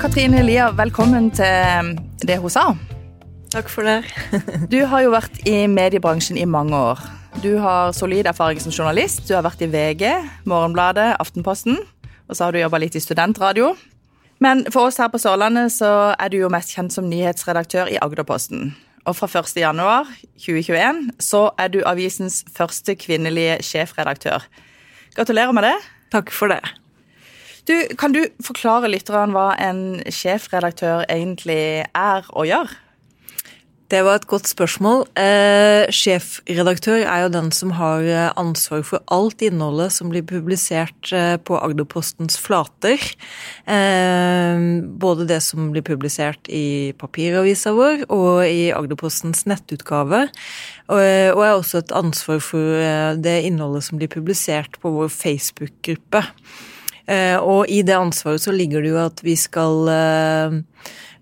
Katrine Lia, velkommen til det hun sa. Takk for det. du har jo vært i mediebransjen i mange år. Du har solid erfaring som journalist. Du har vært i VG, Morgenbladet, Aftenposten. Og så har du jobba litt i studentradio. Men for oss her på Sørlandet så er du jo mest kjent som nyhetsredaktør i Agderposten. Og fra 1.1.2021 så er du avisens første kvinnelige sjefredaktør. Gratulerer med det. Takk for det. Du, kan du forklare litt hva en sjefredaktør egentlig er og gjør? Det var et godt spørsmål. Eh, sjefredaktør er jo den som har eh, ansvar for alt innholdet som blir publisert eh, på Agderpostens flater. Eh, både det som blir publisert i papiravisa vår og i Agderpostens nettutgave. Og, eh, og er også et ansvar for det innholdet som blir publisert på vår Facebook-gruppe. Og i det ansvaret så ligger det jo at vi skal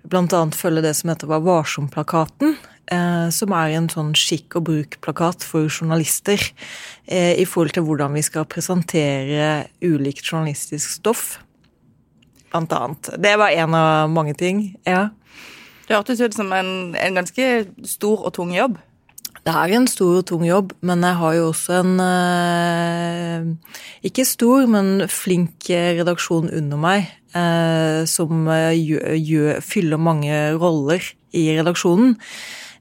bl.a. følge det som heter Vær varsom-plakaten. Eh, som er en sånn skikk og bruk-plakat for journalister eh, i forhold til hvordan vi skal presentere ulikt journalistisk stoff, blant annet. Det var en av mange ting, ja. Det hørtes ut som en, en ganske stor og tung jobb. Det er en stor og tung jobb, men jeg har jo også en eh, ikke stor, men flink redaksjon under meg, eh, som gjør, gjør, fyller mange roller i redaksjonen.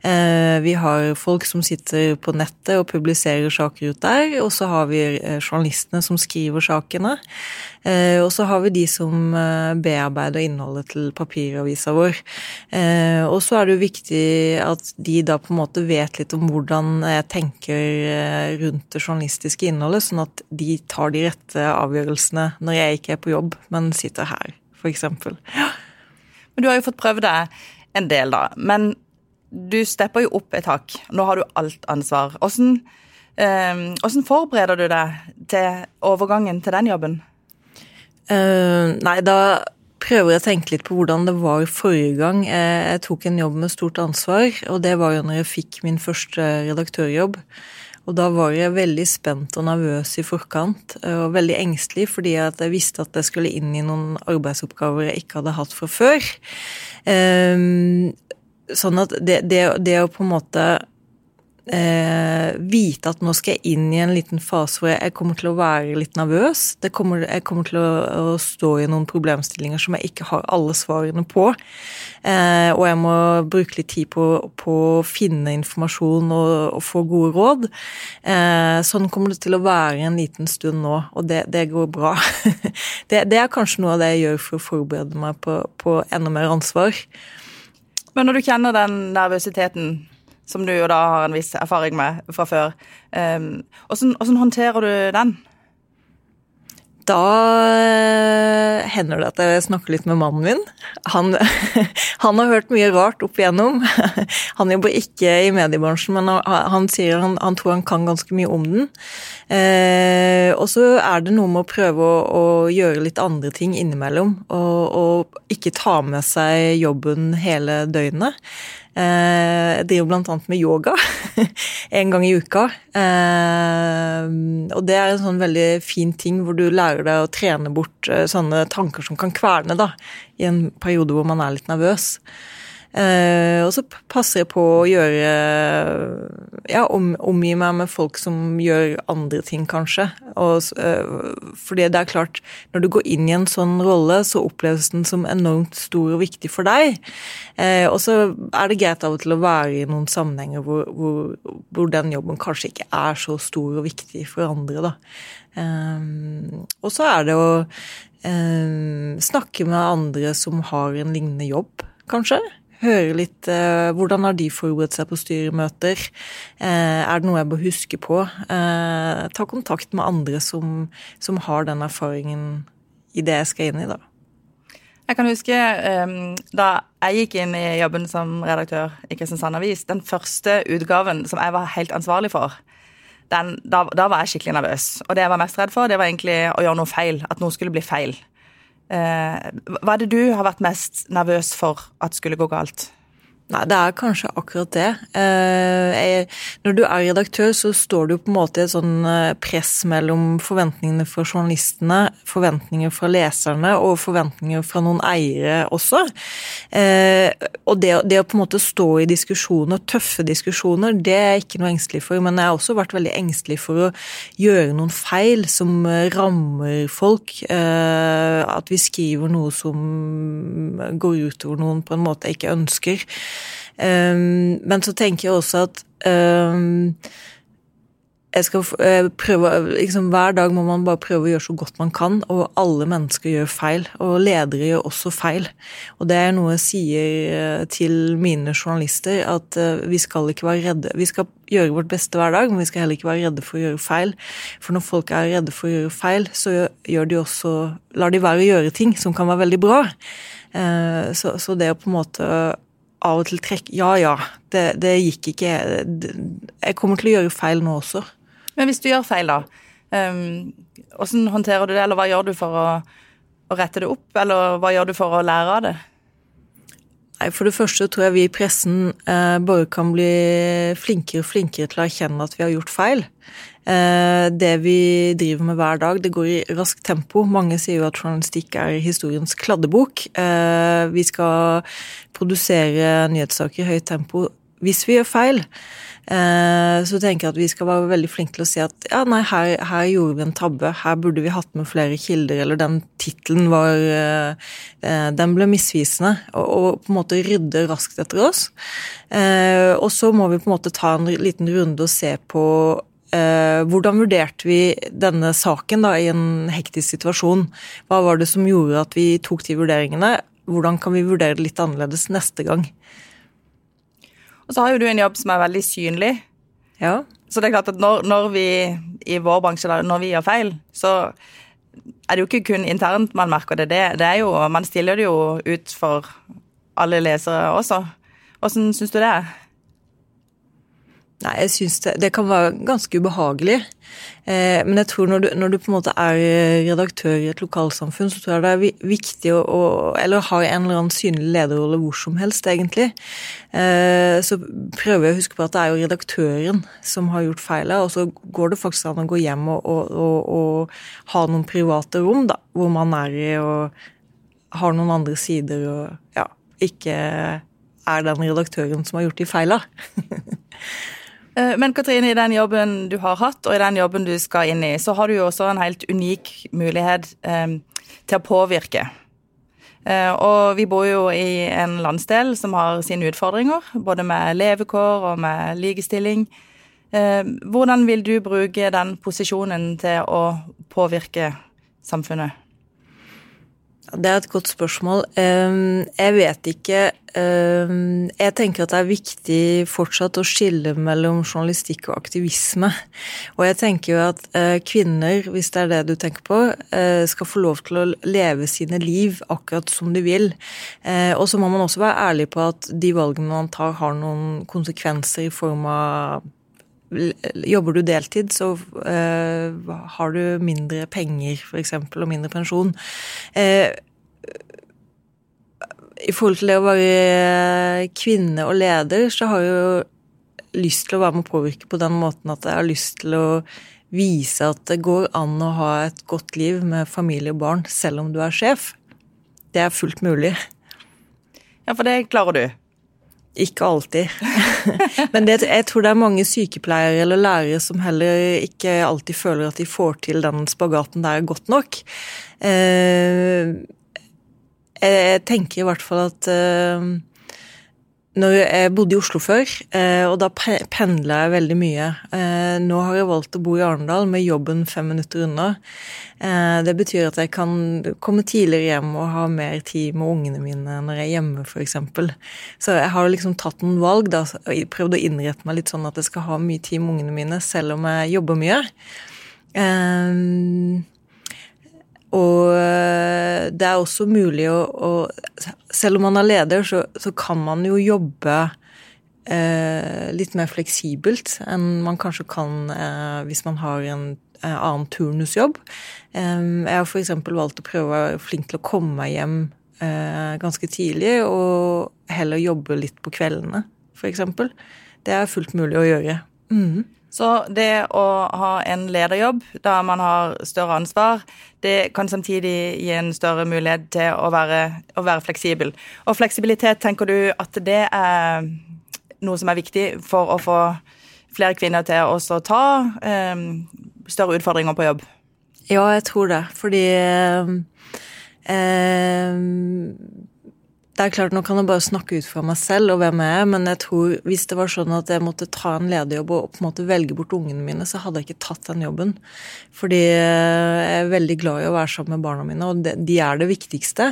Eh, vi har folk som sitter på nettet og publiserer saker ut der, og så har vi eh, journalistene som skriver sakene. Eh, og så har vi de som bearbeider innholdet til papiravisa vår. Og så er det jo viktig at de da på en måte vet litt om hvordan jeg tenker rundt det journalistiske innholdet, sånn at de tar de rette avgjørelsene når jeg ikke er på jobb, men sitter her, f.eks. Ja. Men du har jo fått prøve det en del, da. Men du stepper jo opp et hakk. Nå har du alt ansvar. Hvordan, eh, forbereder du deg til overgangen til den jobben? Uh, nei, da prøver jeg å tenke litt på hvordan det var forrige gang jeg, jeg tok en jobb med stort ansvar, og det var jo når jeg fikk min første redaktørjobb. Og da var jeg veldig spent og nervøs i forkant, og veldig engstelig fordi jeg visste at jeg skulle inn i noen arbeidsoppgaver jeg ikke hadde hatt fra før. Um, sånn at det, det, det, å på en måte eh, vite at nå skal jeg inn i en liten fase hvor jeg kommer til å være litt nervøs. Kommer, jeg kommer til å, å, stå i noen problemstillinger som jeg ikke har alle svarene på. Eh, og jeg må bruke litt tid på, på å finne informasjon og, og få gode råd. Eh, sånn kommer det til å være en liten stund nå, og det, det går bra. det, er kanskje noe av det jeg gjør for å forberede meg på, på enda mer ansvar. Men når du kjenner den nervøsiteten, som du jo da har en viss erfaring med fra før, um, hvordan, håndterer du den? Da eh, hender det at jeg snakker litt med mannen min. Han, han har hørt mye rart opp igjennom. Han jobber ikke i mediebransjen, men han, sier han, han, tror han kan ganske mye om den. Eh, og så er det noe med å prøve å, å gjøre litt andre ting innimellom. Og, og, ikke ta med seg jobben hele døgnet. Jeg driver annet med yoga en gang i uka. Eh, og det er en sånn veldig fin ting hvor du lærer deg å trene bort eh, sånne tanker som kan kverne da, i en periode hvor man er litt nervøs. Uh, og så passer jeg på å gjøre Ja, om, omgi meg med folk som gjør andre ting, kanskje. Og, uh, fordi det er klart, når du går inn i en sånn rolle, så oppleves den som enormt stor og viktig for deg. Uh, og så er det greit av og til å være i noen sammenhenger hvor, hvor, hvor, den jobben kanskje ikke er så stor og viktig for andre, da. og så er det å snakke med andre som har en lignende jobb, kanskje. Høre litt eh, hvordan har de forberedt seg på styremøter. Eh, er det noe jeg bør huske på? Eh, ta kontakt med andre som, som, har den erfaringen i det jeg skal inn i, da. Jeg kan huske um, da jeg gikk inn i jobben som redaktør i Kristiansand Avis, den første utgaven som jeg var helt ansvarlig for, den, da, da, var jeg skikkelig nervøs. Og det jeg var mest redd for, det var egentlig å gjøre noe feil. At noe skulle bli feil. Eh, hva er det du har vært mest nervøs for at skulle gå galt? Nei, det er kanskje akkurat det. Eh, når du er redaktør, så står du på en måte i et sånn eh, press mellom forventningene fra journalistene, forventninger fra leserne og forventninger fra noen eiere også. Eh, og det, det å på en måte stå i diskusjoner, tøffe diskusjoner, det er jeg ikke noe engstelig for. Men jeg har også vært veldig engstelig for å gjøre noen feil som rammer folk. At vi skriver noe som går utover noen på en måte jeg ikke ønsker. Um, men så tenker jeg også at um, jeg skal eh, prøve liksom, Hver dag må man bare prøve å gjøre så godt man kan, og alle mennesker gjør feil. Og ledere gjør også feil. Og det er noe jeg sier eh, til mine journalister, at uh, vi skal ikke være redde. Vi skal gjøre vårt beste hver dag, men vi skal heller ikke være redde for å gjøre feil. For når folk er redde for å gjøre feil, så gjør de også lar de være å gjøre ting som kan være veldig bra. Så det å på en måte av og til trekke Ja ja, det, det gikk ikke. Jeg kommer til å gjøre feil nå også. Men hvis du gjør feil, da. Um, hvordan håndterer du det, eller hva gjør du for å, å rette det opp? Eller hva gjør du for å lære av det? Nei, For det første tror jeg vi i pressen eh, bare kan bli flinkere og flinkere til å erkjenne at vi har gjort feil. Eh, det vi driver med hver dag, det går i raskt tempo. Mange sier jo at journalistikk er historiens kladdebok. Eh, vi skal produsere nyhetssaker i høyt tempo hvis vi gjør feil. Eh, så tenker jeg at vi skal være veldig flinke til å si at ja, nei, her, her, gjorde vi en tabbe. Her burde vi hatt med flere kilder, eller den tittelen var eh, eh, Den ble misvisende. Og, på en måte rydde raskt etter oss. Og så må vi på en måte ta en liten runde og se på hvordan vurderte vi denne saken da, i en hektisk situasjon? Hva var det som gjorde at vi tok de vurderingene? Hvordan kan vi vurdere det litt annerledes neste gang? Og så har jo du en jobb som er veldig synlig. Ja. Så det er klart at når, når vi i vår bransje, når vi gjør feil, så er det jo ikke kun internt man merker det. Det, det er jo, Man stiller det jo ut for alle lesere også. Åssen syns du det er? Nei, jeg syns det, det, kan være ganske ubehagelig. Eh, men jeg tror når du, når du, på en måte er redaktør i et lokalsamfunn, så tror jeg det er viktig å, å Eller har en eller annen synlig lederrolle hvor som helst, egentlig. Eh, så prøver jeg å huske på at det er jo redaktøren som har gjort feilet, og så går det faktisk an å gå hjem og, og, og, og ha noen private rom, da, hvor man er i og har noen andre sider og ja, ikke er den redaktøren som har gjort de feila. Eh, men Katrine, i den jobben du har hatt, og i den jobben du skal inn i, så har du jo også en helt unik mulighet eh, til å påvirke. Eh, og vi bor jo i en landsdel som har sine utfordringer, både med levekår og med likestilling. Hvordan vil du bruke den posisjonen til å påvirke samfunnet? Det er et godt spørsmål. Jeg vet ikke Jeg tenker at det er viktig fortsatt å skille mellom journalistikk og aktivisme. Og jeg tenker jo at eh, kvinner, hvis det er det du tenker på, eh, skal få lov til å leve sine liv akkurat som de vil. Eh, og så må man også være ærlig på at de valgene man tar, har noen konsekvenser i form av Jobber du deltid, så uh, har du mindre penger, f.eks., og mindre pensjon. Uh, I forhold til det å være kvinne og leder, så har jeg jo lyst til å være med å påvirke på den måten at jeg har lyst til å vise at det går an å ha et godt liv med familie og barn selv om du er sjef. Det er fullt mulig. Ja, for det klarer du? Ikke alltid. Men det, jeg tror det er mange sykepleiere eller lærere som heller ikke alltid føler at de får til den spagaten der godt nok. Eh, jeg tenker i hvert fall at eh, når jeg bodde i Oslo før, eh, og da pendla jeg veldig mye. Eh, nå har jeg valgt å bo i Arendal med jobben fem minutter unna. Eh, det betyr at jeg kan komme tidligere hjem og ha mer tid med ungene mine når jeg er hjemme, f.eks. Så jeg har liksom tatt noen valg, da, og prøvd å innrette meg litt sånn at jeg skal ha mye tid med ungene mine, selv om jeg jobber mye. Og eh, det er også mulig å, å Selv om man er leder, så, så kan man jo jobbe eh, litt mer fleksibelt enn man kanskje kan eh, hvis man har en eh, annen turnusjobb. Eh, jeg har f.eks. valgt å prøve å være flink til å komme meg hjem eh, ganske tidlig, og heller jobbe litt på kveldene, f.eks. Det er fullt mulig å gjøre. Mm. Så det å ha en lederjobb da man har større ansvar, det kan samtidig gi en større mulighet til å være, å være fleksibel. Og fleksibilitet, tenker du at det er noe som er viktig for å få flere kvinner til å ta eh, større utfordringer på jobb? Ja, jeg tror det. Fordi eh, det er klart, Nå kan jeg bare snakke ut fra meg selv og hvem jeg er, men jeg tror hvis det var sånn at jeg måtte ta en lederjobb og på en måte velge bort ungene mine, så hadde jeg ikke tatt den jobben. Fordi eh, jeg er veldig glad i å være sammen med barna mine, og de er det viktigste.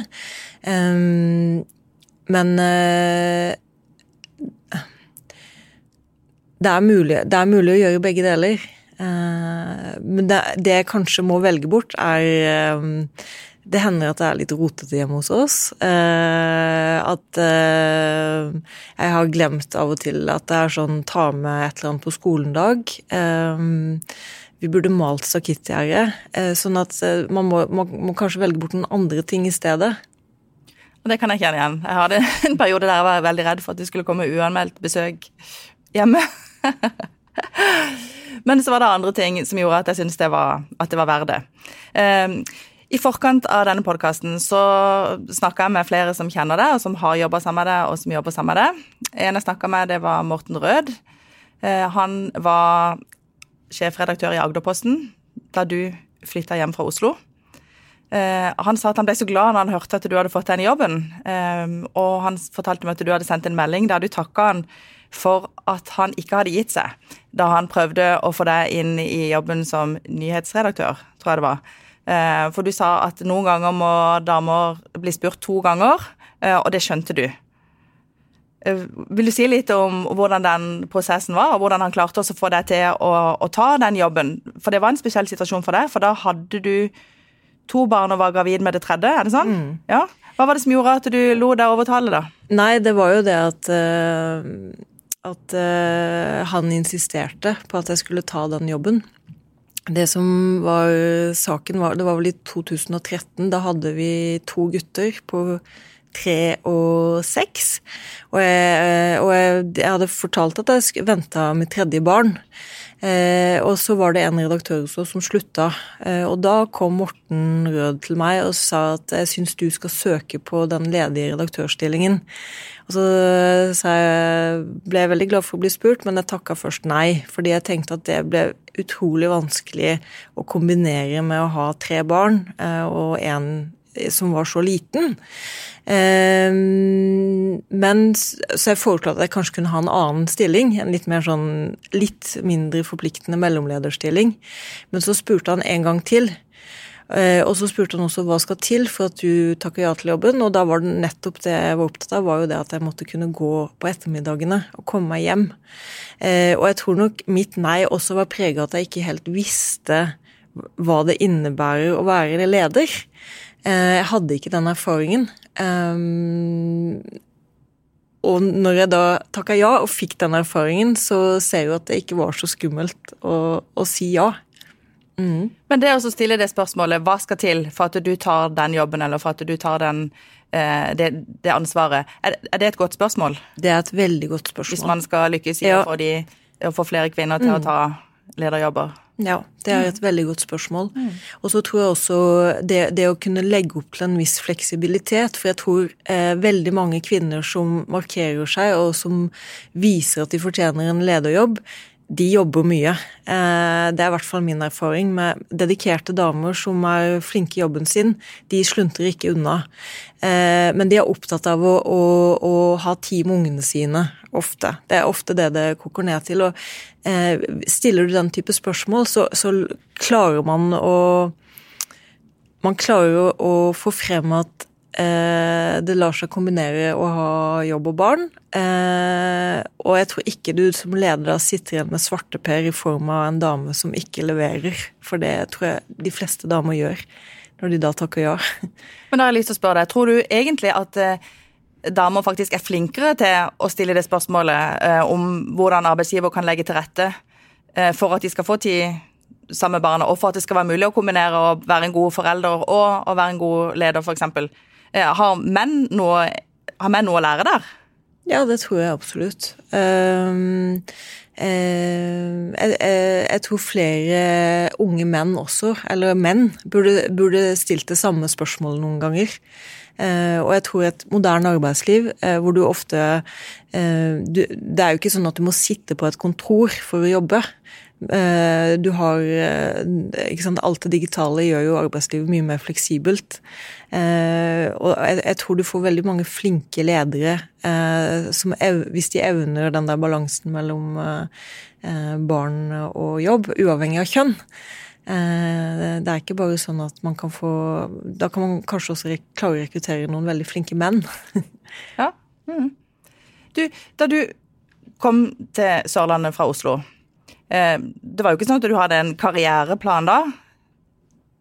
Um, men uh, det, er mulig, det er mulig å gjøre begge deler. Uh, men det, jeg kanskje må velge bort, er det hender at det er litt rotete hjemme hos oss. Eh, at eh, jeg har glemt av og til at det er sånn ta med et eller annet på skolen-dag. Eh, vi burde malt stakittgjerdet. Eh, sånn at eh, man må, må, må, kanskje velge bort noen andre ting i stedet. Det kan jeg kjenne igjen. Jeg hadde en periode der jeg var veldig redd for at det skulle komme uanmeldt besøk hjemme. Men så var det andre ting som gjorde at jeg syntes det var, at det var verdt det. I forkant av denne podkasten snakka jeg med flere som kjenner det, og som har jobba sammen med det, og som jobber sammen med det. En jeg snakka med, det var Morten Rød. Eh, han var sjefredaktør i Agderposten da du flytta hjem fra Oslo. Eh, han sa at han ble så glad når han hørte at du hadde fått den jobben. Eh, og han fortalte meg at du hadde sendt en melding der du takka han for at han ikke hadde gitt seg da han prøvde å få deg inn i jobben som nyhetsredaktør, tror jeg det var. Eh, for du sa at noen ganger må damer bli spurt to ganger, eh, og det skjønte du. Eh, vil du si litt om hvordan den prosessen var, og hvordan han klarte å få deg til å, å, ta den jobben? For det var en spesiell situasjon for deg, for da hadde du to barn og var gravid med det tredje, er det sånn? Mm. Ja. Hva var det som gjorde at du lo deg overtale, da? Nei, det var jo det at at han insisterte på at jeg skulle ta den jobben. Det som var saken, var Det var vel i 2013. Da hadde vi to gutter på tre og seks. Og jeg, og jeg, jeg hadde fortalt at jeg venta mitt tredje barn. Eh, og så var det en redaktør også som slutta. Eh, og da kom Morten Rød til meg og sa at jeg syns du skal søke på den ledige redaktørstillingen. Og så jeg, ble jeg veldig glad for å bli spurt, men jeg takka først nei. Fordi jeg tenkte at det ble utrolig vanskelig å kombinere med å ha tre barn eh, og en som var så liten. Ehm, men Så jeg foreslo at jeg kanskje kunne ha en annen stilling. En litt mer sånn litt mindre forpliktende mellomlederstilling. Men så spurte han en gang til. Eh, og så spurte han også hva skal til for at du takker ja til jobben. Og da var det nettopp det jeg var opptatt av, var jo det at jeg måtte kunne gå på ettermiddagene og komme meg hjem. Eh, og jeg tror nok mitt nei også var prega at jeg ikke helt visste hva det innebærer å være leder. Eh, jeg hadde ikke den erfaringen. Um, og når jeg da takka ja og fikk den erfaringen, så ser jeg jo at det ikke var så skummelt å, å si ja. Mm. Men det å stille det spørsmålet, hva skal til for at du tar den jobben, eller for at du tar den, eh, det, det, ansvaret, er, er, det et godt spørsmål? Det er et veldig godt spørsmål. Hvis man skal lykkes i ja. å, få de, å, få flere kvinner til mm. å ta lederjobber? Ja, det er et veldig godt spørsmål. Mm. Og så tror jeg også det, det, å kunne legge opp til en viss fleksibilitet. For jeg tror eh, veldig mange kvinner som markerer seg, og som viser at de fortjener en lederjobb, de jobber mye. Eh, det er i hvert fall min erfaring med dedikerte damer som er flinke i jobben sin. De sluntrer ikke unna. Eh, men de er opptatt av å, å, å ha tid med ungene sine, ofte. Det er ofte det det koker ned til. Og eh, stiller du den type spørsmål, så, så klarer man å Man klarer å få frem at Eh, det lar seg kombinere å ha jobb og barn. Eh, og jeg tror ikke du som leder sitter igjen med svarteper i form av en dame som ikke leverer. For det tror jeg de fleste damer gjør når de da takker ja. Men da har jeg lyst til å spørre deg, tror du egentlig at eh, damer faktisk er flinkere til å stille det spørsmålet om hvordan arbeidsgiver kan legge til rette for at de skal få tid sammen med barna, og for at det skal være mulig å kombinere å være en god forelder og å være en god leder, f.eks.? Har menn noe, har menn noe å lære der? Ja, det tror jeg absolutt. Um, uh, jeg, jeg, tror flere unge menn også, eller menn, burde, burde stilt det samme spørsmålet noen ganger. Uh, og jeg tror et moderne arbeidsliv uh, hvor du ofte Det er jo ikke sånn at du må sitte på et kontor for å jobbe. Eh, du har eh, ikke sant, Alt det digitale gjør jo arbeidslivet mye mer fleksibelt. Eh, og jeg tror du får veldig mange flinke ledere som, hvis de evner den der balansen mellom barn og jobb, uavhengig av kjønn. Det er ikke bare sånn at man kan få Da kan man kanskje også klare å rekruttere noen veldig flinke menn. ja. Mm. Du, da du kom til Sørlandet fra Oslo Eh, det var jo ikke sånn at du hadde en karriereplan da.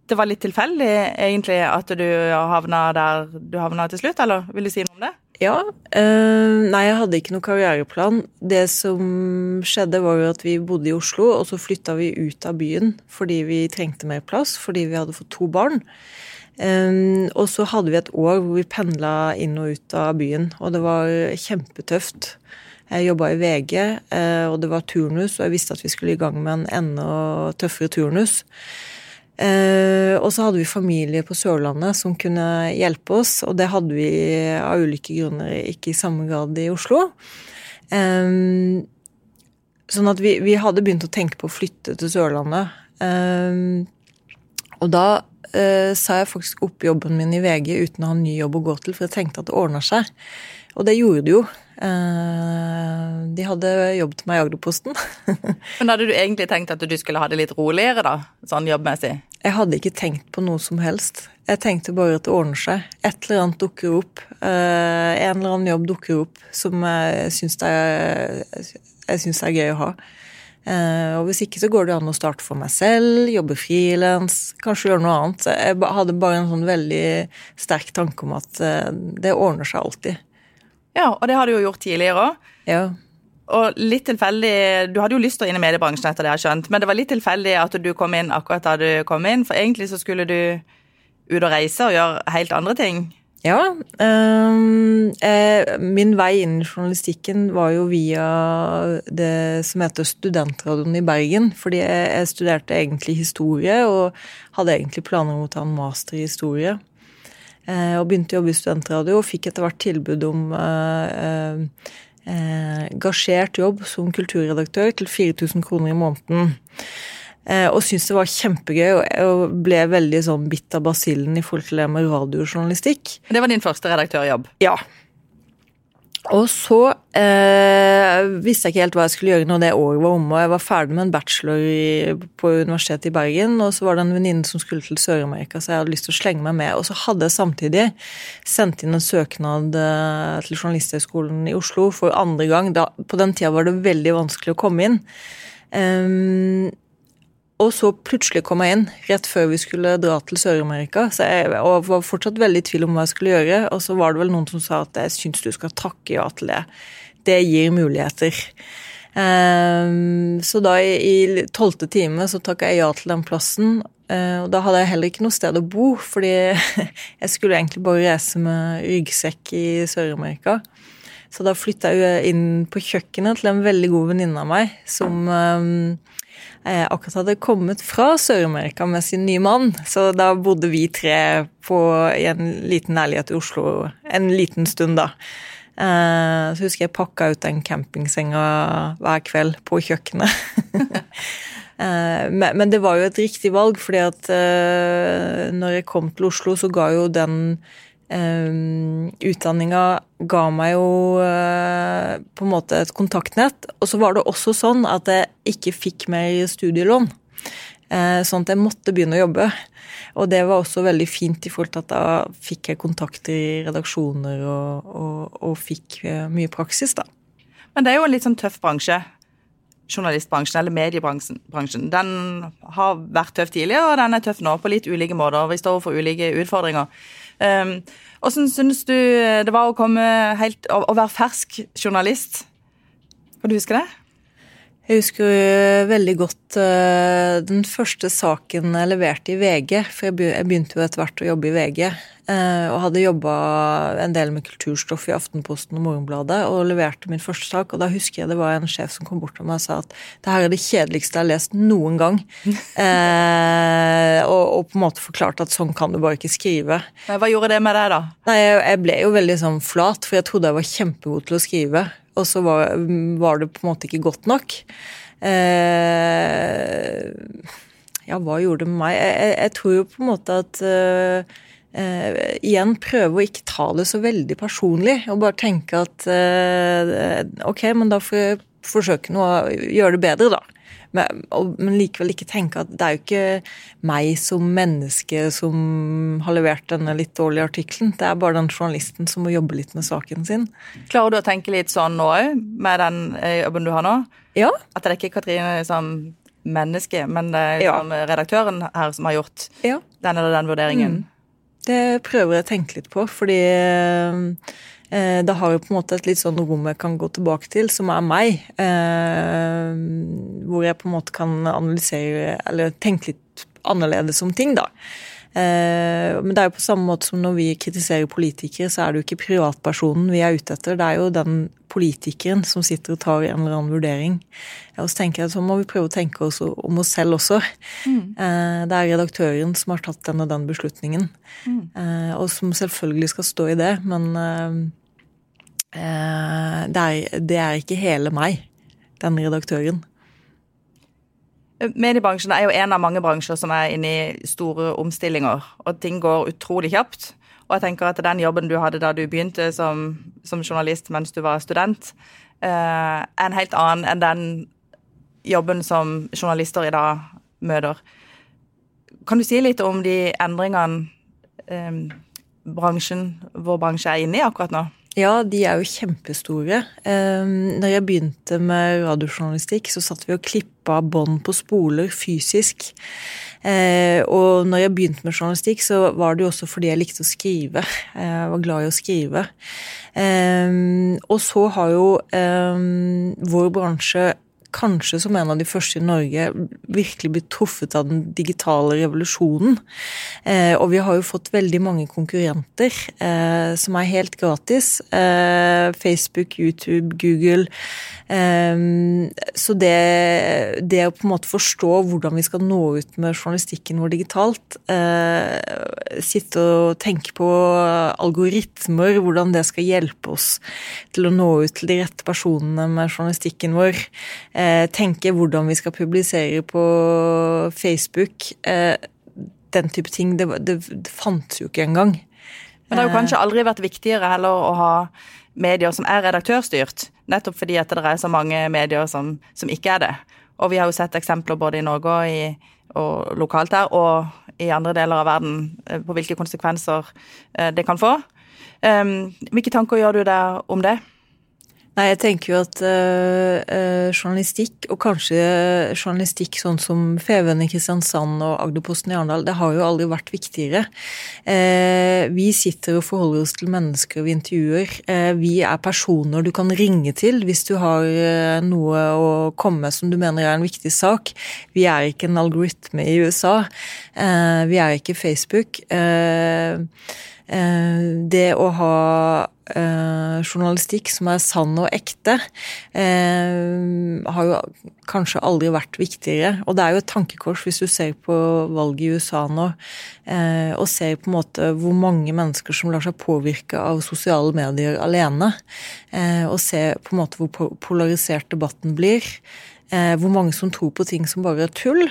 Det var litt tilfeldig egentlig at du havna der du havna til slutt, eller vil du si noe om det? Ja. Øh, nei, jeg hadde ikke noen karriereplan. Det som skjedde, var jo at vi bodde i Oslo, og så flytta vi ut av byen fordi vi trengte mer plass, fordi vi hadde fått to barn. Um, og så hadde vi et år hvor vi pendla inn og ut av byen, og det var kjempetøft. Jeg jobba i VG, eh, og det var turnus, og jeg visste at vi skulle i gang med en enda tøffere turnus. Eh, og så hadde vi familie på Sørlandet som kunne hjelpe oss, og det hadde vi av ulike grunner ikke i samme grad i Oslo. Eh, sånn at vi, vi hadde begynt å tenke på å flytte til Sørlandet. Og da sa jeg faktisk opp jobben min i VG uten å ha en ny jobb å gå til, for jeg tenkte at det ordna seg. Og det gjorde det jo. Eh, de hadde jobbet meg i Agderposten. Men hadde du egentlig tenkt at du skulle ha det litt roligere, da? Sånn jobbmessig? Jeg hadde ikke tenkt på noe som helst. Jeg tenkte bare at det ordner seg. Et eller annet dukker opp. Eh, en eller annen jobb dukker opp som jeg syns er, er gøy å ha. Eh, og hvis ikke så går det an å starte for meg selv, jobbe frilans, kanskje gjøre noe annet. Jeg hadde bare en sånn veldig sterk tanke om at det ordner seg alltid. Ja, og det har du jo gjort tidligere òg. Ja. Og litt tilfeldig Du hadde jo lyst til å inn i mediebransjen, etter det jeg har skjønt, men det var litt tilfeldig at du kom inn akkurat da du kom inn, for egentlig så skulle du ut og reise og gjøre helt andre ting. Ja. Um, eh, min vei inn i journalistikken var jo via det som heter Studentradioen i Bergen. Fordi jeg, jeg studerte egentlig historie, og hadde egentlig planer om å ta en master i historie. Eh, og begynte å jobbe i studentradio og fikk etter hvert tilbud om eh, eh, gasjert jobb som kulturredaktør til 4000 kroner i måneden. Og syntes det var kjempegøy og ble veldig sånn bitt av basillen i forhold til det med radiojournalistikk. Det var din første redaktørjobb? Ja. Og så eh, visste jeg ikke helt hva jeg skulle gjøre når det året var omme. og Jeg var ferdig med en bachelor i, på Universitetet i Bergen, og så var det en venninne som skulle til Sør-Amerika, så jeg hadde lyst til å slenge meg med. Og så hadde jeg samtidig sendt inn en søknad eh, til Journalisthøgskolen i Oslo for andre gang. Da, på den tida var det veldig vanskelig å komme inn. Um, og så plutselig kom jeg inn rett før vi skulle dra til Sør-Amerika. Og var fortsatt veldig i tvil om hva jeg skulle gjøre. Og så var det vel noen som sa at jeg syns du skal takke ja til det. Det gir muligheter. Um, så da i tolvte time så takka jeg ja til den plassen. Uh, og da hadde jeg heller ikke noe sted å bo, fordi jeg skulle egentlig bare reise med ryggsekk i Sør-Amerika. Så da flytta jeg inn på kjøkkenet til en veldig god venninne av meg som um, akkurat hadde kommet fra Sør-Amerika med sin nye mann. Så da bodde vi tre på, i en liten leilighet i Oslo en liten stund, da. Eh, så husker jeg pakka ut den campingsenga hver kveld på kjøkkenet. Eh, men det var jo et riktig valg, fordi at når jeg kom til Oslo, så ga jo den Um, utdanninga ga meg jo uh, på en måte et kontaktnett. Og så var det også sånn at jeg ikke fikk mer studielån. Uh, sånn at jeg måtte begynne å jobbe. Og det var også veldig fint i forhold til at da fikk jeg kontakt i redaksjoner og, og, og fikk uh, mye praksis, da. Men det er jo en litt sånn tøff bransje. Journalistbransjen, eller mediebransjen. Den har vært tøff tidligere, og den er tøff nå, på litt ulike måter. Vi står overfor ulike utfordringer. Hvordan ehm, syns du det var å komme helt Å være fersk journalist? Kan du huske det? Jeg husker jo veldig godt uh, den første saken jeg leverte i VG. For jeg begynte jo etter hvert å jobbe i VG. Uh, og hadde jobba en del med kulturstoff i Aftenposten og Morgenbladet. Og leverte min første sak. Og da husker jeg det var en sjef som kom bort til meg og sa at det her er det kjedeligste jeg har lest noen gang. uh, og, og, på en måte forklarte at sånn kan du bare ikke skrive. Hva gjorde det med deg, da? Nei, jeg, jeg ble jo veldig sånn flat, for jeg trodde jeg var kjempegod til å skrive og så var, var, det på en måte ikke godt nok. Eh, ja, hva gjorde det med meg? Jeg, jeg, jeg tror jo på en måte at eh, eh, Igjen prøve å ikke ta det så veldig personlig, og bare tenke at eh, ok, men da får jeg forsøke noe gjøre det bedre, da. Men, men, likevel ikke tenke at det er jo ikke meg som menneske som har levert denne litt dårlige artikkelen. Det er bare den journalisten som må jobbe litt med saken sin. Klarer du å tenke litt sånn nå òg, med den eh, jobben du har nå? Ja. At det er ikke Katrine som menneske, men det er ja. redaktøren her som har gjort ja. den eller den vurderingen? Mm. Det prøver jeg å tenke litt på, fordi Eh, det har jo på en måte et litt sånn rom jeg kan gå tilbake til, som er meg. Eh, hvor jeg på en måte kan analysere eller tenke litt annerledes om ting, da. Eh, men det er jo på samme måte som når vi kritiserer politikere, så er det jo ikke privatpersonen vi er ute etter. Det er jo den politikeren som sitter og tar en eller annen vurdering. Og så tenker jeg at så må vi prøve å tenke oss om oss selv også. Mm. Det er redaktøren som har tatt den og den beslutningen. Mm. Og som selvfølgelig skal stå i det, men det er, det er ikke hele meg, den redaktøren. Mediebransjen er jo en av mange bransjer som er inne i store omstillinger, og ting går utrolig kjapt. Og jeg tenker at den jobben du hadde da du begynte som, som journalist mens du var student, eh, er en helt annen enn den jobben som journalister i dag møter. Kan du si litt om de endringene eh, bransjen, vår bransje er inne i akkurat nå? Ja, de er jo kjempestore. Ehm, når jeg begynte med radiojournalistikk, så satt vi og klippa bånd på spoler fysisk. Eh, og når jeg begynte med journalistikk, så var det jo også fordi jeg likte å skrive. Jeg var glad i å skrive. Ehm, og så har jo ehm, vår bransje kanskje som en av de første i Norge virkelig blitt truffet av den digitale revolusjonen. Eh, og vi har jo fått veldig mange konkurrenter eh, som er helt gratis. Eh, Facebook, YouTube, Google. Eh, så det, det, å på en måte forstå hvordan vi skal nå ut med journalistikken vår digitalt, eh, sitte og tenke på algoritmer, hvordan det skal hjelpe oss til å nå ut til de rette personene med journalistikken vår. Eh, tenke hvordan vi skal publisere på Facebook. Eh, den type ting. Det, det, det fantes jo ikke engang. Men det har jo kanskje aldri vært viktigere heller å ha medier som er redaktørstyrt, nettopp fordi at det er så mange medier som, som ikke er det. Og vi har jo sett eksempler både i Norge og, i, og lokalt her, og i andre deler av verden eh, på hvilke konsekvenser eh, det kan få. Um, hvilke tanker gjør du deg om det? Nei, jeg tenker jo at øh, journalistikk, og kanskje journalistikk sånn som Feven i Kristiansand og Agderposten i Arendal, det har jo aldri vært viktigere. Eh, vi sitter og forholder oss til mennesker vi intervjuer. Eh, vi er personer du kan ringe til hvis du har noe å komme med som du mener er en viktig sak. Vi er ikke en algoritme i USA. vi er ikke Facebook. Det å ha eh, journalistikk som er sann og ekte, eh, har jo kanskje aldri vært viktigere. Og det er jo et tankekors hvis du ser på valget i USA nå, eh, og ser på en måte hvor mange mennesker som lar seg påvirke av sosiale medier alene, eh, og ser på en måte hvor polarisert debatten blir. Eh, hvor mange som tror på ting som bare er tull.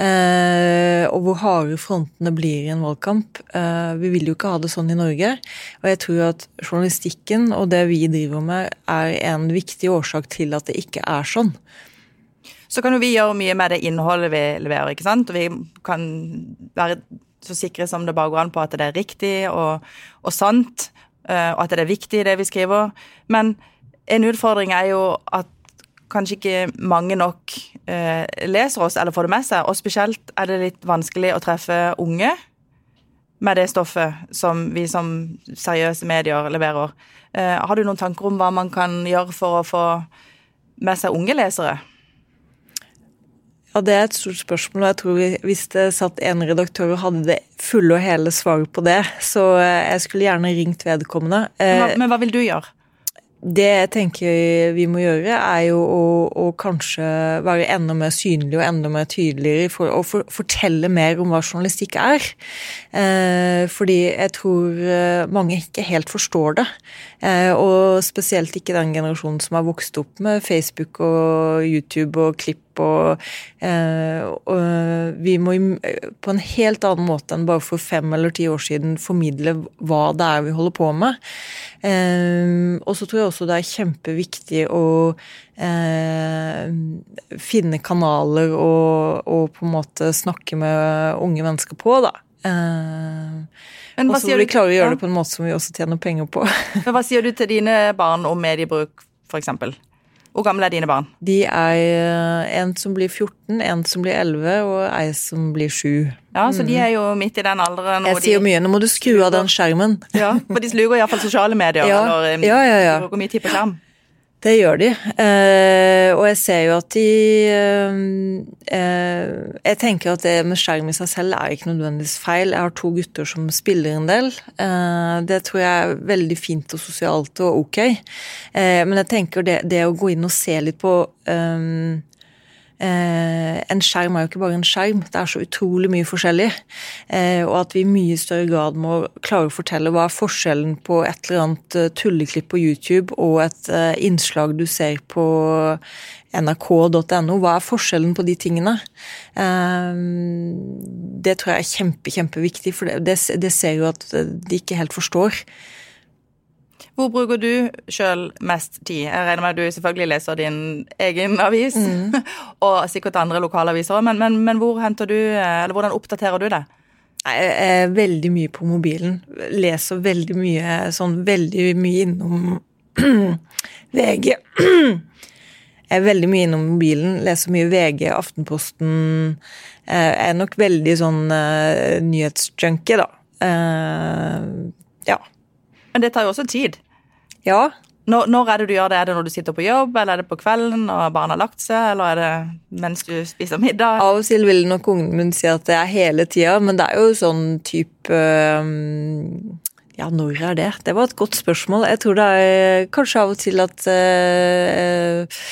Eh, og hvor harde frontene blir i en valgkamp. Eh, vi vil jo ikke ha det sånn i Norge. Og jeg tror at journalistikken og det vi driver med, er en viktig årsak til at det ikke er sånn. Så kan jo vi gjøre mye med det innholdet vi leverer, ikke sant. Og vi kan være så sikre som det bare går an på at det er riktig og, og sant, og at det er viktig, det vi skriver. Men en utfordring er jo at kanskje ikke mange nok eh, leser oss eller får det med seg. Og spesielt er det litt vanskelig å treffe unge med det stoffet som vi som seriøse medier leverer. Eh, har du noen tanker om hva man kan gjøre for å få med seg unge lesere? Ja, Det er et stort spørsmål, og jeg tror hvis det satt en redaktør og hadde det fulle og hele svaret på det, så eh, jeg skulle gjerne ringt vedkommende. Men hva, men hva vil du gjøre? Det jeg tenker vi må gjøre, er jo å, å kanskje være enda mer synlig og enda mer tydeligere for å for, fortelle mer om hva journalistikk er. Eh, fordi jeg tror eh, mange ikke helt forstår det. Eh, og spesielt ikke den generasjonen som har vokst opp med Facebook og YouTube og klipp og, eh, og vi må på en helt annen måte enn bare for fem eller ti år siden formidle hva det er vi holder på med. Eh, og så tror jeg også det er kjempeviktig å eh, finne kanaler og, og, på en måte snakke med unge mennesker på, da. Eh, og så må vi klare å gjøre det på en måte som vi også tjener penger på. Men Hva sier du til dine barn om mediebruk, f.eks.? Hvor gamle er dine barn? De er eh, en som blir 14, en som blir 11 og ei som blir 7. Ja, Så de er jo midt i den alderen. Jeg sier mye, nå må du skru av den skjermen. Ja, For de sluker iallfall sosiale medier ja, når ja, ja, ja. de mye tid på skjerm. Det gjør de. Eh, og jeg ser jo at de eh, eh, Jeg tenker at det med skjerm i seg selv er ikke nødvendigvis feil. Jeg har to gutter som spiller en del. Eh, det tror jeg er veldig fint og sosialt og ok. Eh, men jeg tenker det, det, å gå inn og se litt på eh, en skjerm er jo ikke bare en skjerm, det er så utrolig mye forskjellig. Eh, og at vi i mye større grad må klare å fortelle hva er forskjellen på et eller annet eh, tulleklipp på YouTube og et innslag du ser på nrk.no. Hva er forskjellen på de tingene? Det tror jeg er kjempe, kjempeviktig, for det, det ser jo at de ikke helt forstår. Hvor bruker du sjøl mest tid? Jeg regner med at du selvfølgelig leser din egen avis, mm. og sikkert andre lokalaviser òg, men, men, men, hvor du, eller hvordan oppdaterer du det? Jeg er veldig mye på mobilen. Leser veldig mye sånn veldig mye innom VG. Jeg er veldig mye innom mobilen, leser mye VG, Aftenposten. Jeg er nok veldig sånn uh, nyhetsjunkie, da. Ja. Men det tar jo også tid. Ja. Når, når, er det du gjør det? Er det når du sitter på jobb, eller er det på kvelden og barna har lagt seg, eller er det mens du spiser middag? Av og til vil nok ungen min si at det er hele tida, men det er jo sånn type ja, når er det? Det var et godt spørsmål. Jeg tror det er kanskje av og til at uh,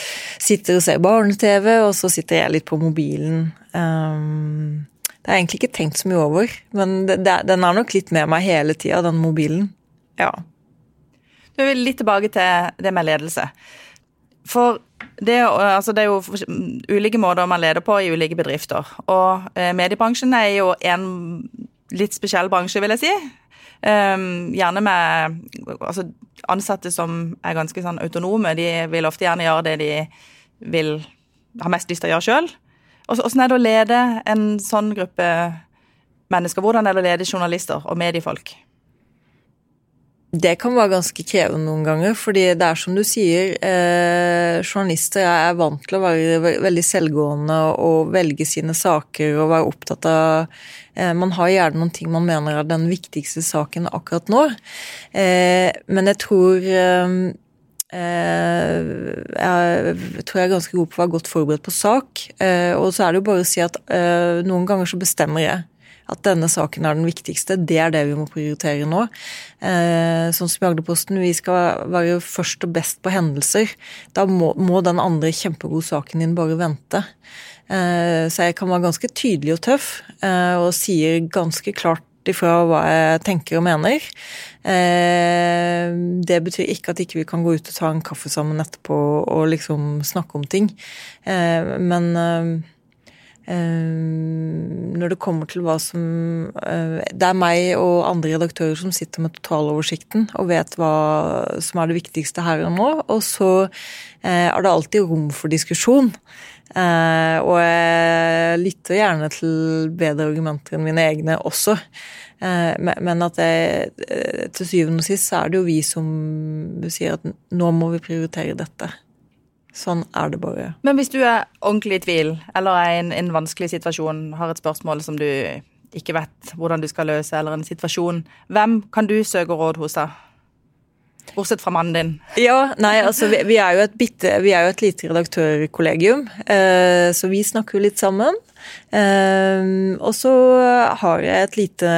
sitter og ser barne-TV, og så sitter jeg litt på mobilen. Um, det har jeg egentlig ikke tenkt så mye over, men det, det, den er nok litt med meg hele tida, den mobilen. Ja. Du vil litt tilbake til det med ledelse. For det, altså det, er jo ulike måter man leder på i ulike bedrifter. Og eh, mediebransjen er jo en litt spesiell bransje, vil jeg si. Um, gjerne med altså, ansatte som er ganske sånn autonome. De vil ofte gjerne gjøre det de vil ha mest lyst til å gjøre sjøl. Åssen er det å lede en sånn gruppe mennesker? Hvordan er det å lede journalister og mediefolk? Det kan være ganske krevende noen ganger, fordi det er som du sier, eh, journalister er vant til å være veldig selvgående og velge sine saker og være opptatt av eh, Man har gjerne noen ting man mener er den viktigste saken akkurat nå, eh, men jeg tror eh, eh, jeg tror jeg er ganske god på å være godt forberedt på sak. Eh, og så er det jo bare å si at noen ganger så bestemmer jeg at denne saken er den viktigste. Det er det vi må prioritere nå. Sånn som i Agderposten, vi skal være først og best på hendelser. Da må, må den andre kjempegode saken din bare vente. Eh, så jeg kan være ganske tydelig og tøff, eh, og sier ganske klart ifra hva jeg tenker og mener. Det betyr ikke at ikke vi kan gå ut og ta en kaffe sammen etterpå og liksom snakke om ting. Men når det kommer til hva som eh, Det er meg og andre redaktører som sitter med totaloversikten og vet hva som er det viktigste her og nå. Og så eh, er det alltid rom for diskusjon. Og jeg lytter gjerne til bedre argumenter enn mine egne også. Men at det, til syvende og sist så er det jo vi som sier at nå må vi prioritere dette. Sånn er det bare. Men hvis du er ordentlig i tvil, eller er i en, en, vanskelig situasjon, har et spørsmål som du ikke vet hvordan du skal løse, eller en situasjon, hvem kan du søke råd hos da? Bortsett fra mannen din. Ja, nei, altså vi, vi er jo et bitte Vi er jo et lite redaktørkollegium, eh, så vi snakker jo litt sammen. Eh, og så har jeg et lite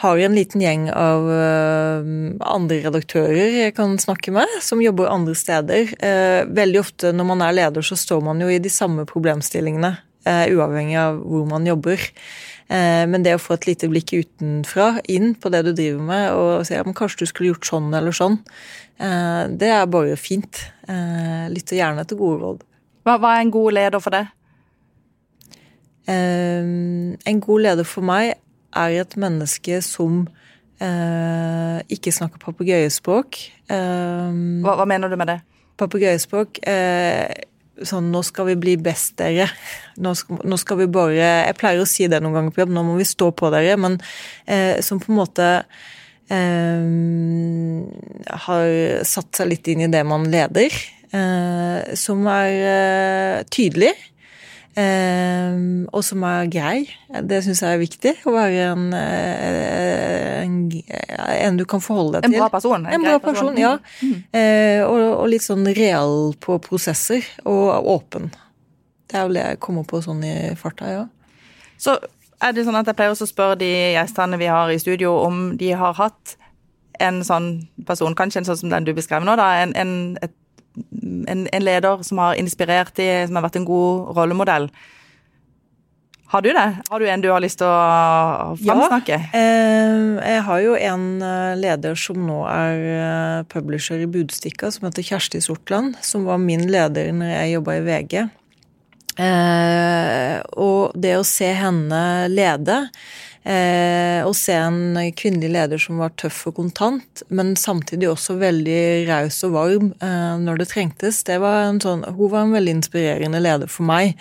har en liten gjeng av uh, andre redaktører jeg kan snakke med, som jobber andre steder. Uh, veldig ofte når man er leder, så står man jo i de samme problemstillingene, uh, uavhengig av hvor man jobber. Men det å få et lite blikk utenfra inn på det du driver med, og si ja, kanskje du skulle gjort sånn eller sånn, det er bare fint. Lytter gjerne til gode råd. Hva, er en god leder for deg? En god leder for meg er et menneske som eh, ikke snakker papegøyespråk. Eh, hva, hva, mener du med det? Papegøyespråk eh, Sånn 'nå skal vi bli best, dere'. Nå skal, nå skal, vi bare Jeg pleier å si det noen ganger på jobb, nå må vi stå på dere, men eh, som på en måte eh, har satt seg litt inn i det man leder. Eh, som er tydelig og som er grei. Det syns jeg er viktig. Å være en, eh, en, en, du kan forholde deg til. En bra person. En, en bra person, person ja. Mm. Uh, og, og, litt sånn real på prosesser, og åpen. Det er vel det jeg kommer på sånn i farta, ja. Så er det sånn at jeg pleier også å spørre de gjestene vi har i studio, om de har hatt en sånn person, kanskje en sånn som den du beskrev nå, da, en, en, et en, en, leder som har inspirert de, som har vært en god rollemodell. Har du det? Har du en du har lyst til å framsnakke? Ja, eh, jeg har jo en eh, leder som nå er eh, publisher i Budstikka, som heter Kjersti Sortland. Som var min leder når jeg jobba i VG. Og det å se henne lede Eh, å se en kvinnelig leder som var tøff og kontant, men samtidig også veldig raus og varm eh, når det trengtes. Det var en sånn, hun var en veldig inspirerende leder for meg.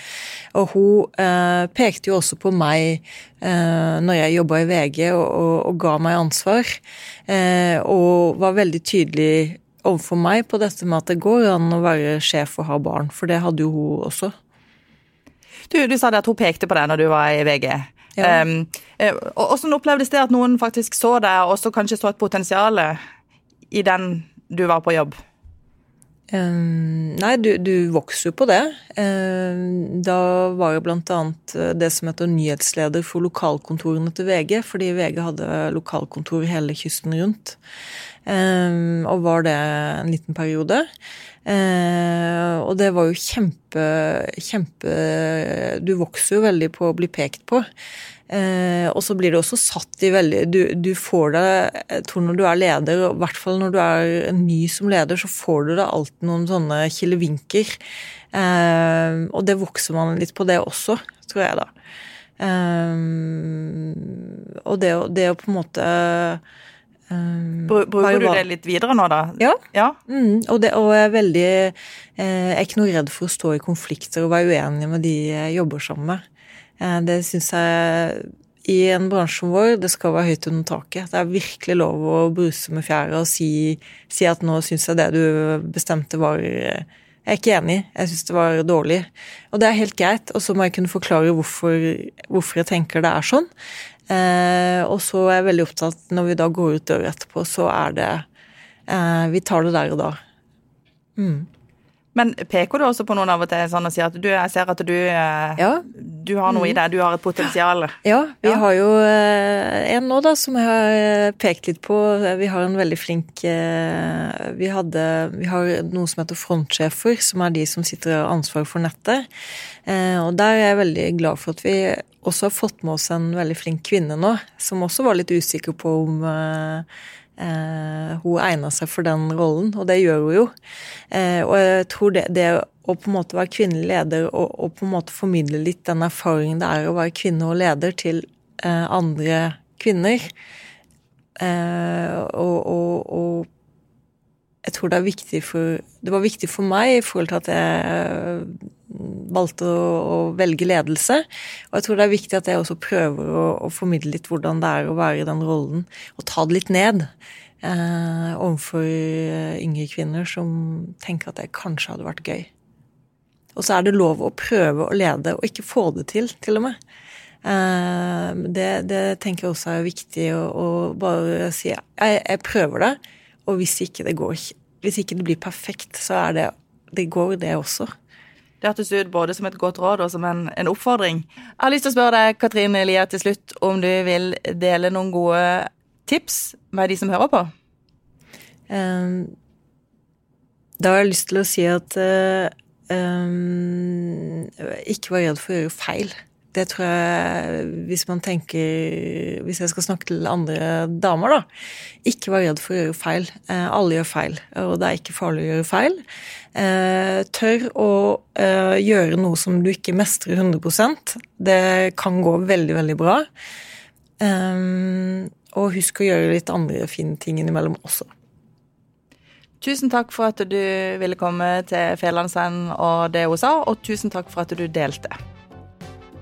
Og hun eh, pekte jo også på meg eh, når jeg jobba i VG og, og, og, ga meg ansvar, eh, og var veldig tydelig overfor meg på dette med at det går an å være sjef og ha barn, for det hadde jo hun også. Du, du sa det at hun pekte på deg når du var i VG. Ja. Um, hvordan opplevdes det at noen faktisk så deg, og så kanskje så et potensial i den du var på jobb? Um, nei, du, du, vokser jo på det. Um, da var jo blant annet eh, det som heter nyhetsleder for lokalkontorene til VG, fordi VG hadde lokalkontor hele kysten rundt. Um, og var det en liten periode. Og det var jo kjempe, kjempe Du vokser jo veldig på å bli pekt på. Eh, og så blir det også satt i veldig Du, du får det Jeg tror når du er leder, i hvert fall når du er ny som leder, så får du da alltid noen sånne kilevinker. Eh, og det vokser man litt på, det også, tror jeg, da. Eh, og det, det å på en måte Um, Bruker du det litt videre nå, da? Ja. ja. Mm, og, det, og, jeg er veldig eh, Jeg er ikke noe redd for å stå i konflikter og være uenig med de jeg jobber sammen med. Eh, det syns jeg i en bransje som vår, det skal være høyt under taket. Det er virkelig lov å bruse med fjæra og si, si, at nå syns jeg det du bestemte var Jeg er ikke enig, jeg syns det var dårlig. Og det er helt greit, og så må jeg kunne forklare hvorfor, hvorfor jeg tenker det er sånn. Eh, og så er jeg veldig opptatt, når vi da går ut døra etterpå, så er det eh, Vi tar det der og da. Mm. Men peker du også på noen av og til sånn og sier at du, jeg ser at du, eh, ja. du har noe i deg, du har et potensial? Ja, vi ja. har jo eh, en nå da som jeg har eh, pekt litt på. Vi har en veldig flink Vi, hadde, vi har noe som heter frontsjefer, som er de som sitter og har ansvar for nettet. Og der er jeg veldig glad for at vi også har fått med oss en veldig flink kvinne nå, som også var litt usikker på om eh, hun egner seg for den rollen, og det gjør hun jo. Eh, og jeg tror det, det, å på en måte være kvinnelig leder og, og, på en måte formidle litt den erfaringen det er å være kvinne og leder til eh, andre kvinner, og, og, og jeg tror det for Det var viktig for meg i forhold til at jeg valgte å, å, velge ledelse. Og jeg tror det er viktig at jeg også prøver å, å, formidle litt hvordan det er å være i den rollen, og ta det litt ned. Eh, overfor yngre kvinner som tenker at det kanskje hadde vært gøy. Og så er det lov å prøve å lede, og ikke få det til, til og med. Eh, det, det, tenker jeg også er viktig å, å bare si jeg, jeg prøver det, og hvis ikke det går Hvis ikke det blir perfekt, så er det Det går, det også. Det hørtes ut både som et godt råd og som en, en, oppfordring. Jeg har lyst til å spørre deg, Katrine Elia, til slutt om du vil dele noen gode tips med de som hører på? Um, da har jeg lyst til å si at um, ikke vær redd for å gjøre feil. Det tror jeg, hvis man tenker Hvis jeg skal snakke til andre damer, da. Ikke vær redd for å gjøre feil. Uh, alle gjør feil, og det er ikke farlig å gjøre feil. Uh, tør å gjøre noe som du ikke mestrer 100 Det kan gå veldig, veldig bra. Og husk å gjøre litt andre fine ting innimellom også. Tusen takk for at du ville komme til Fjellandsend og det hun sa, og tusen takk for at du delte.